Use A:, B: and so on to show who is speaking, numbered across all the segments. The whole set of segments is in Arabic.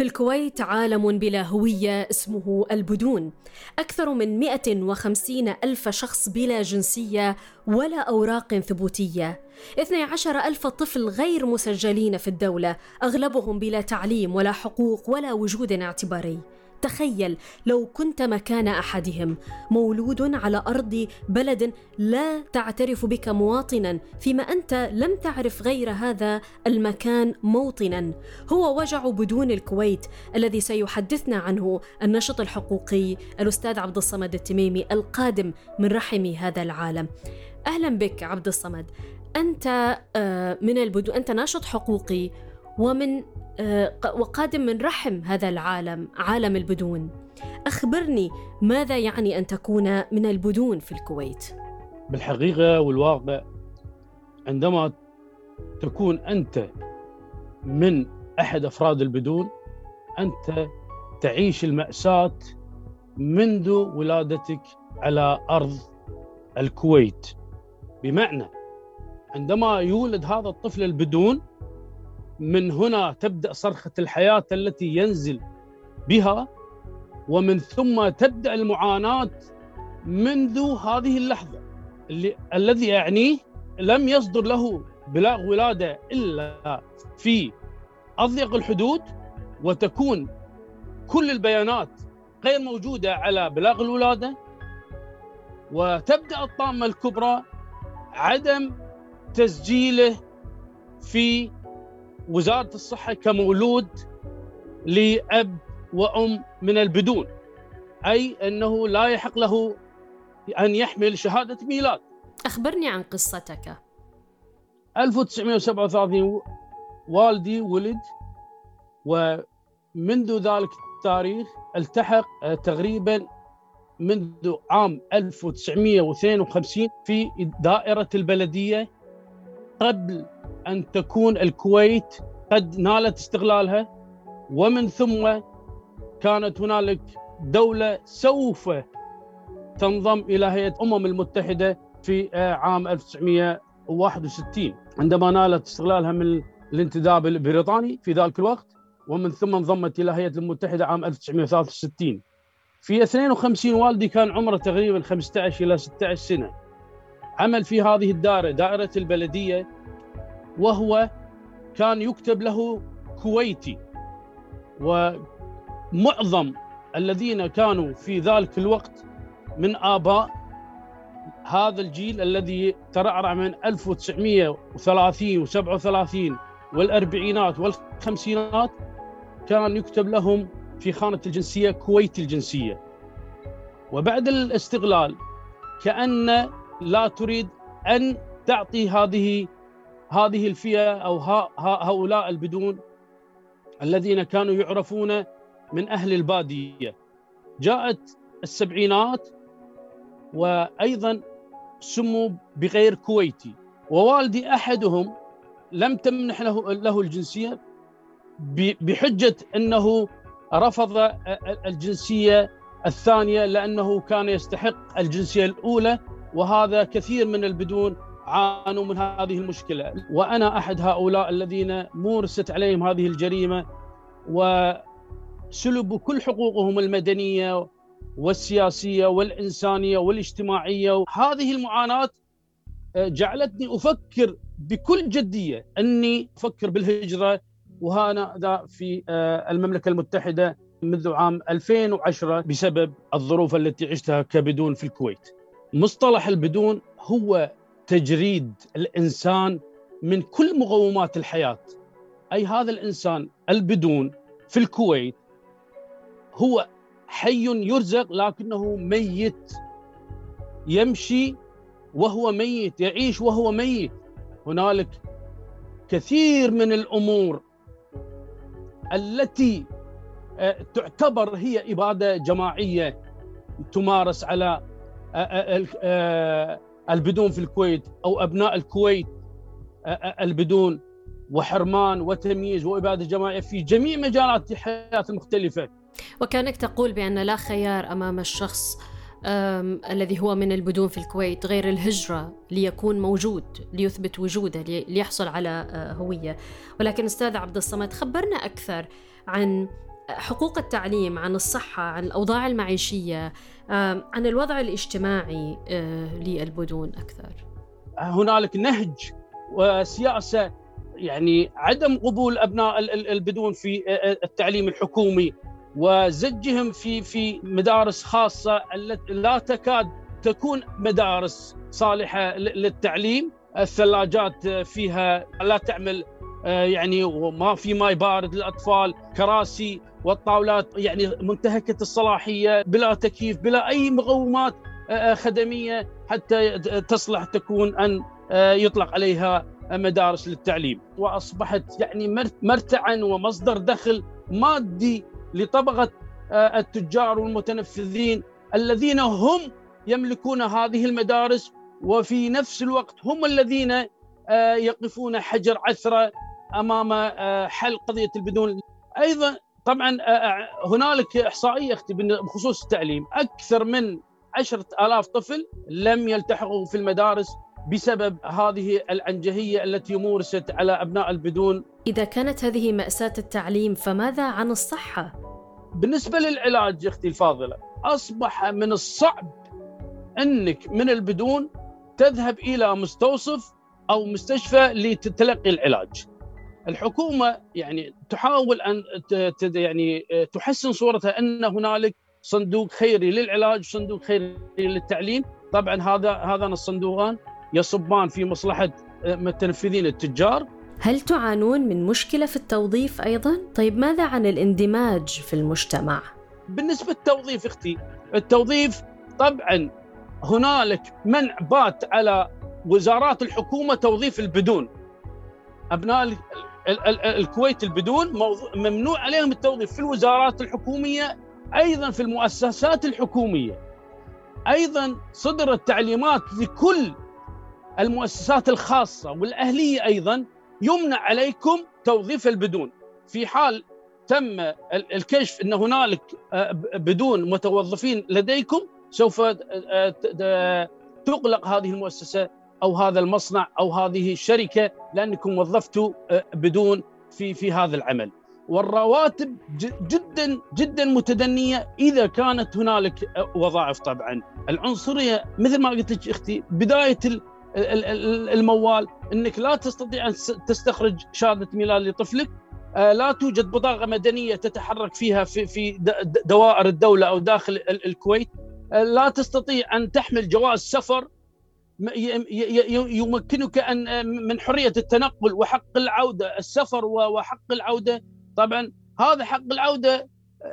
A: في الكويت عالم بلا هوية اسمه البدون. أكثر من 150 ألف شخص بلا جنسية ولا أوراق ثبوتية. 12 ألف طفل غير مسجلين في الدولة أغلبهم بلا تعليم ولا حقوق ولا وجود اعتباري. تخيل لو كنت مكان أحدهم مولود على أرض بلد لا تعترف بك مواطنا فيما أنت لم تعرف غير هذا المكان موطنا. هو وجع بدون الكويت الذي سيحدثنا عنه النشط الحقوقي الأستاذ عبد الصمد التميمي القادم من رحم هذا العالم. أهلا بك عبد الصمد. أنت آه، من البدو أنت ناشط حقوقي ومن وقادم من رحم هذا العالم عالم البدون. أخبرني ماذا يعني أن تكون من البدون في الكويت؟
B: بالحقيقة والواقع عندما تكون أنت من أحد أفراد البدون أنت تعيش المأساة منذ ولادتك على أرض الكويت. بمعنى عندما يولد هذا الطفل البدون من هنا تبدأ صرخة الحياة التي ينزل بها ومن ثم تبدأ المعاناة منذ هذه اللحظة اللي الذي يعنيه لم يصدر له بلاغ ولادة إلا في أضيق الحدود وتكون كل البيانات غير موجودة على بلاغ الولادة. وتبدأ الطامة الكبرى عدم تسجيله في وزارة الصحة كمولود لأب وأم من البدون أي أنه لا يحق له أن يحمل شهادة ميلاد.
A: أخبرني عن قصتك.
B: 1937 والدي ولد ومنذ ذلك التاريخ التحق تقريبا منذ عام 1952 في دائرة البلدية قبل أن تكون الكويت قد نالت استقلالها ومن ثم كانت هنالك دولة سوف تنضم إلى هيئة الأمم المتحدة في آه، عام 1961 عندما نالت استقلالها من الانتداب البريطاني في ذلك الوقت ومن ثم انضمت إلى هيئة المتحدة عام 1963 في 52 والدي كان عمره تقريبا 15 إلى 16 سنة. عمل في هذه الدائرة دائرة البلدية وهو كان يكتب له كويتي. ومعظم الذين كانوا في ذلك الوقت من آباء هذا الجيل الذي ترعرع من 1930 و37 والأربعينات والخمسينات كان يكتب لهم في خانة الجنسية كويتي الجنسية. وبعد الاستقلال كأن لا تريد أن تعطي هذه هذه الفئة أو هؤلاء البدون الذين كانوا يعرفون من أهل البادية. جاءت السبعينات وأيضا سموا بغير كويتي. ووالدي أحدهم لم تمنح له له الجنسية بحجة أنه رفض الجنسية الثانية لأنه كان يستحق الجنسية الأولى وهذا كثير من البدون عانوا من هذه المشكلة. وأنا أحد هؤلاء الذين مورست عليهم هذه الجريمة وسلبوا كل حقوقهم المدنية والسياسية والإنسانية والاجتماعية. هذه المعاناة آه، جعلتني أفكر بكل جدية. أني أفكر بالهجرة وهنا في آه، المملكة المتحدة منذ عام 2010 بسبب الظروف التي عشتها كبدون في الكويت. مصطلح البدون هو تجريد الإنسان من كل مقومات الحياة. أي هذا الإنسان البدون في الكويت هو حي يرزق لكنه ميت. يمشي وهو ميت يعيش وهو ميت. هنالك كثير من الأمور التي آه، تعتبر هي إبادة جماعية تمارس على البدون في الكويت أو أبناء الكويت البدون وحرمان وتمييز وإبادة جماعية في جميع مجالات الحياة المختلفه.
A: وكأنك تقول بأن لا خيار أمام الشخص الذي هو من البدون في الكويت غير الهجرة ليكون موجود ليثبت وجوده ليحصل على هوية ولكن أستاذ عبد الصمد خبرنا أكثر عن حقوق التعليم عن الصحة عن الأوضاع المعيشية عن الوضع الاجتماعي آه، للبدون أكثر.
B: هنالك نهج وسياسة يعني عدم قبول أبناء البدون في آه، آه، التعليم الحكومي وزجهم في في مدارس خاصة التي لا تكاد تكون مدارس صالحة للتعليم. الثلاجات فيها لا تعمل يعني وما في ماء بارد للأطفال كراسي والطاولات يعني منتهكة الصلاحية بلا تكييف بلا أي مقومات آه، آه، خدمية حتى تصلح تكون أن يطلق عليها مدارس للتعليم. وأصبحت يعني مرتعا ومصدر دخل مادي لطبقة التجار والمتنفذين الذين هم يملكون هذه المدارس وفي نفس الوقت هم الذين يقفون حجر عثرة أمام آه، حل قضية البدون. أيضا طبعا آه، آه، هنالك إحصائية أختي بخصوص التعليم. أكثر من عشرة آلاف طفل لم يلتحقوا في المدارس بسبب هذه العنجهية التي مورست على أبناء البدون.
A: إذا كانت هذه مأساة التعليم فماذا عن الصحة؟
B: بالنسبة للعلاج أختي الفاضلة أصبح من الصعب أنك من البدون تذهب إلى مستوصف أو مستشفى لتتلقي العلاج. الحكومة يعني تحاول أن يعني تحسن صورتها أن هنالك صندوق خيري للعلاج وصندوق خيري للتعليم. طبعا هذا هذان الصندوقان يصبان في مصلحة متنفذين التجار.
A: هل تعانون من مشكلة في التوظيف أيضا؟ طيب ماذا عن الاندماج في المجتمع؟
B: بالنسبة للتوظيف أختي التوظيف طبعا هنالك منع بات على وزارات الحكومة توظيف البدون. أبناء الكويت البدون ممنوع عليهم التوظيف في الوزارات الحكومية أيضا في المؤسسات الحكومية. أيضا صدرت تعليمات لكل المؤسسات الخاصة والأهلية أيضا يمنع عليكم توظيف البدون. في حال تم الكشف إن هنالك آه، بدون متوظفين لديكم سوف آه، تغلق هذه المؤسسة أو هذا المصنع أو هذه الشركة لأنكم وظفتوا آه، بدون في في هذا العمل. والرواتب جدا جدا متدنية إذا كانت هنالك آه، وظائف طبعا. العنصرية مثل ما قلت لك أختي بداية الموال إنك لا تستطيع أن تستخرج شهادة ميلاد لطفلك آه، لا توجد بطاقة مدنية تتحرك فيها في في دوائر الدولة أو داخل الكويت لا تستطيع أن تحمل جواز سفر يمكنك أن من حرية التنقل وحق العودة السفر وحق العودة. طبعا هذا حق العودة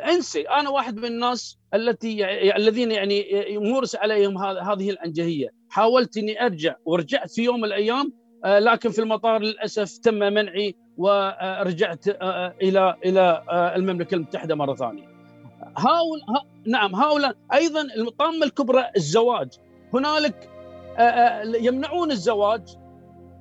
B: أنسي. أنا واحد من الناس التي الذين يعني يمورس عليهم هذه الأنجهية. حاولت إني أرجع ورجعت في يوم من الأيام آه، لكن في المطار للأسف تم منعي ورجعت آه، آه، إلى إلى المملكة المتحدة مرة ثانية. هؤلاء نعم هؤلاء أيضا الطامه الكبرى الزواج. هنالك آه، آه، يمنعون الزواج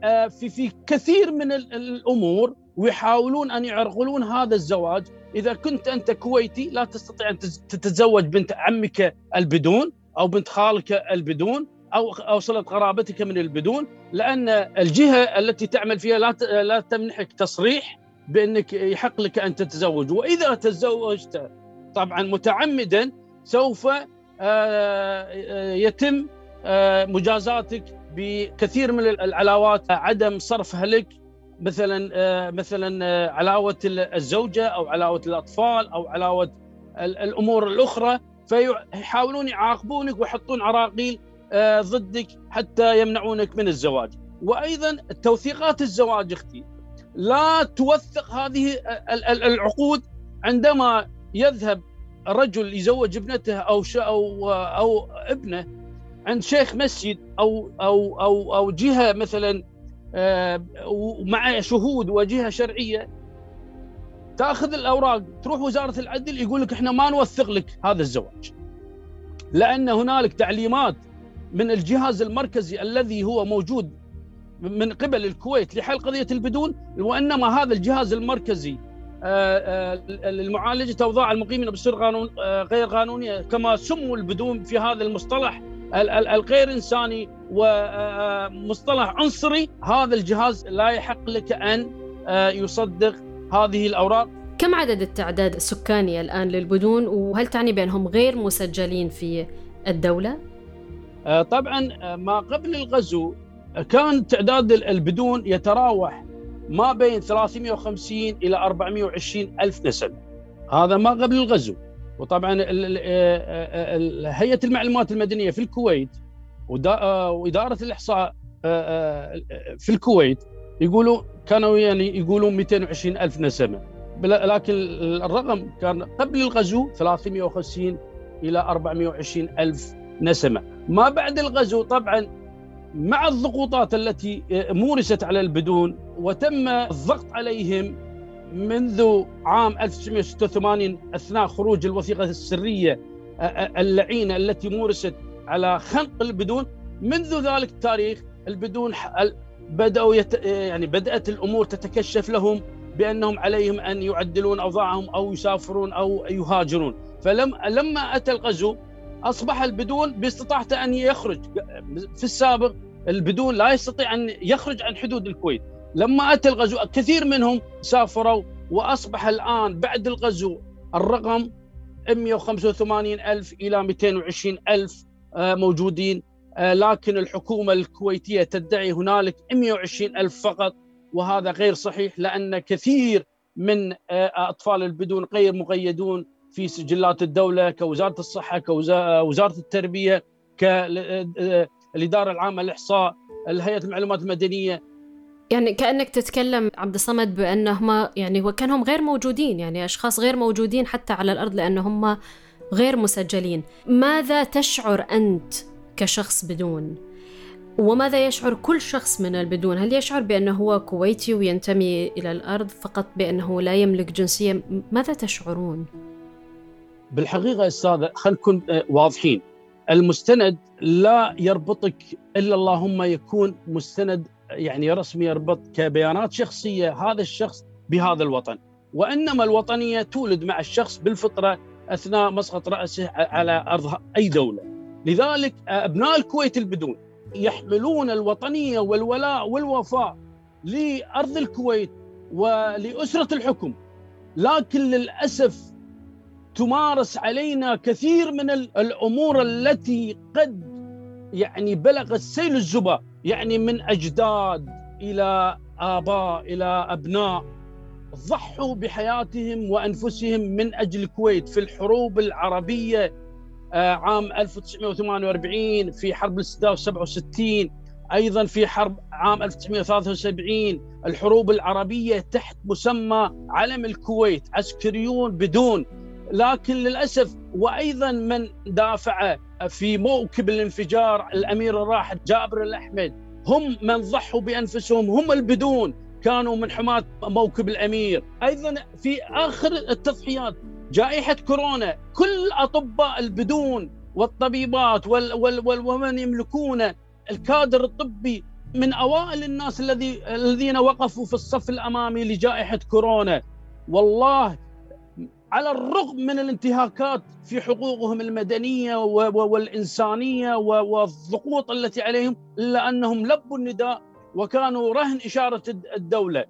B: آه، في في كثير من الأمور ويحاولون أن يعرقلون هذا الزواج. إذا كنت أنت كويتي لا تستطيع أن تتزوج بنت عمك البدون أو بنت خالك البدون أو أو صلة قرابتك من البدون لأن الجهة التي تعمل فيها لا لا تمنحك تصريح بأنك يحق لك أن تتزوج. وإذا تزوجت طبعا متعمدا سوف يتم آه، مجازاتك بكثير من العلاوات عدم صرفها لك مثلا آه، مثلا آه، علاوة الزوجة أو علاوة الأطفال أو علاوة الأمور الأخرى فيحاولون يعاقبونك ويحطون عراقيل ضدك حتى يمنعونك من الزواج. وأيضا توثيقات الزواج أختي لا توثق هذه العقود عندما يذهب رجل يزوج ابنته أو أو أو ابنه عند شيخ مسجد أو أو أو أو جهة مثلا آه، مع شهود وجهة شرعية تأخذ الأوراق تروح وزارة العدل يقول لك إحنا ما نوثق لك هذا الزواج. لأن هنالك تعليمات من الجهاز المركزي الذي هو موجود من قبل الكويت لحل قضية البدون وإنما هذا الجهاز المركزي آه، آه، لمعالجه أوضاع المقيمين بصير قانون غير قانونية كما سموا البدون في هذا المصطلح الغير إنساني ومصطلح عنصري هذا الجهاز لا يحق لك أن يصدق هذه الأوراق.
A: كم عدد التعداد السكاني الآن للبدون وهل تعني بأنهم غير مسجلين في الدولة؟
B: آه، طبعا آه، ما قبل الغزو كان تعداد البدون يتراوح ما بين 350 إلى 420 ألف نسمة هذا ما قبل الغزو. وطبعا آه، هيئة المعلومات المدنية في الكويت وإدارة الإحصاء في الكويت يقولوا كانوا يعني يقولون 220 ألف نسمة. لكن الرقم كان قبل الغزو 350 إلى 420 ألف نسمة. ما بعد الغزو طبعا مع الضغوطات التي مورست على البدون وتم الضغط عليهم منذ عام 1986 أثناء خروج الوثيقة السرية اللعينة التي مورست على خنق البدون. منذ ذلك التاريخ البدون بدأوا يت... يعني بدأت الأمور تتكشف لهم بأنهم عليهم أن يعدلون أوضاعهم أو يسافرون أو يهاجرون. فلم لما أتى الغزو أصبح البدون باستطاعته أن يخرج. في السابق البدون لا يستطيع أن يخرج عن حدود الكويت. لما أتى الغزو كثير منهم سافروا وأصبح الآن بعد الغزو الرقم 185 ألف إلى 220 ألف آه، موجودين. آه، لكن الحكومة الكويتية تدعي هنالك 120 ألف فقط وهذا غير صحيح لأن كثير من آه، أطفال البدون غير مقيدون في سجلات الدولة كوزارة الصحة كوزارة التربية كالإدارة العامة للإحصاء الهيئة المعلومات المدنية.
A: يعني كأنك تتكلم عبد الصمد بأنهم يعني وكانهم غير موجودين يعني أشخاص غير موجودين حتى على الأرض لأنهم غير مسجلين. ماذا تشعر أنت كشخص بدون؟ وماذا يشعر كل شخص من البدون؟ هل يشعر بأنه هو كويتي وينتمي إلى الأرض فقط بأنه لا يملك جنسية؟ ماذا تشعرون؟
B: بالحقيقة أستاذة خلينا نكون آه، واضحين. المستند لا يربطك إلا اللهم يكون مستند يعني رسمي يربط كبيانات شخصية هذا الشخص بهذا الوطن. وإنما الوطنية تولد مع الشخص بالفطرة أثناء مسقط رأسه على أرض أي دولة. لذلك أبناء الكويت البدون يحملون الوطنية والولاء والوفاء لأرض الكويت ولأسرة الحكم. لكن للأسف تمارس علينا كثير من الأمور التي قد يعني بلغت سيل الزبا. يعني من أجداد إلى آباء إلى أبناء ضحوا بحياتهم وأنفسهم من أجل الكويت في الحروب العربية آه، عام 1948 في حرب الاستداء 67 أيضا في حرب عام 1973 الحروب العربية تحت مسمى علم الكويت عسكريون بدون لكن للأسف وأيضا من دافع في موكب الانفجار الأمير الراحل جابر الأحمد هم من ضحوا بأنفسهم هم البدون كانوا من حماة موكب الأمير. أيضا في آخر التضحيات جائحة كورونا كل أطباء البدون والطبيبات وال وال وال ومن يملكون الكادر الطبي من أوائل الناس الذي الذين وقفوا في الصف الأمامي لجائحة كورونا. والله على الرغم من الانتهاكات في حقوقهم المدنية والإنسانية والضغوط التي عليهم إلا أنهم لبوا النداء وكانوا رهن إشارة الدولة.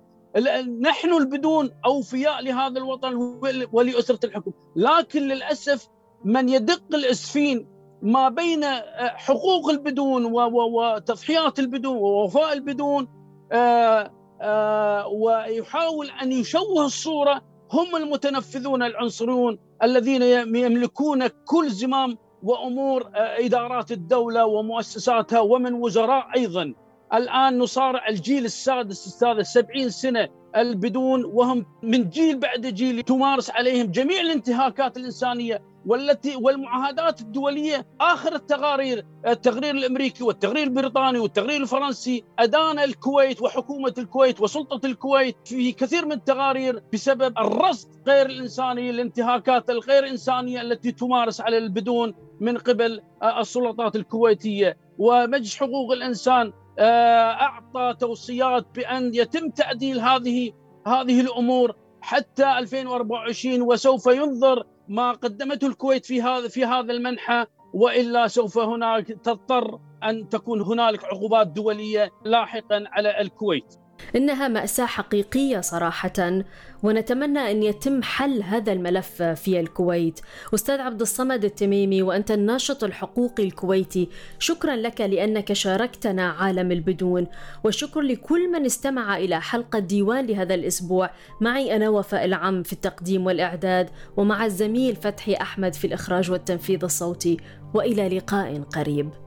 B: نحن البدون أوفياء لهذا الوطن ولأسرة الحكم، لكن للأسف من يدق الأسفين ما بين آه، حقوق البدون وتضحيات البدون ووفاء البدون آه، آه، ويحاول أن يشوه الصورة هم المتنفذون العنصريون الذين يملكون كل زمام وأمور إدارات الدولة ومؤسساتها ومن وزراء أيضا. الآن نصارع الجيل السادس أستاذ السبعين سنة البدون وهم من جيل بعد جيل تمارس عليهم جميع الانتهاكات الإنسانية. والتي والمعاهدات الدولية آخر التقارير التقرير الأمريكي والتقرير البريطاني والتقرير الفرنسي أدان الكويت وحكومة الكويت وسلطة الكويت في كثير من التقارير بسبب الرصد غير الإنساني الانتهاكات الغير إنسانية التي تمارس على البدون من قبل السلطات الكويتية. ومجلس حقوق الإنسان آه، أعطى توصيات بأن يتم تعديل هذه هذه الأمور حتى 2024 وسوف ينظر ما قدمته الكويت في هذا في هذا المنحى وإلا سوف هناك تضطر أن تكون هنالك عقوبات دولية لاحقا على الكويت.
A: إنها مأساة حقيقية صراحة ونتمنى أن يتم حل هذا الملف في الكويت. أستاذ عبد الصمد التميمي وأنت الناشط الحقوقي الكويتي شكرا لك لأنك شاركتنا عالم البدون وشكر لكل من استمع إلى حلقة ديوان لهذا الأسبوع. معي أنا وفاء العم في التقديم والإعداد ومع الزميل فتحي أحمد في الإخراج والتنفيذ الصوتي. وإلى لقاء قريب.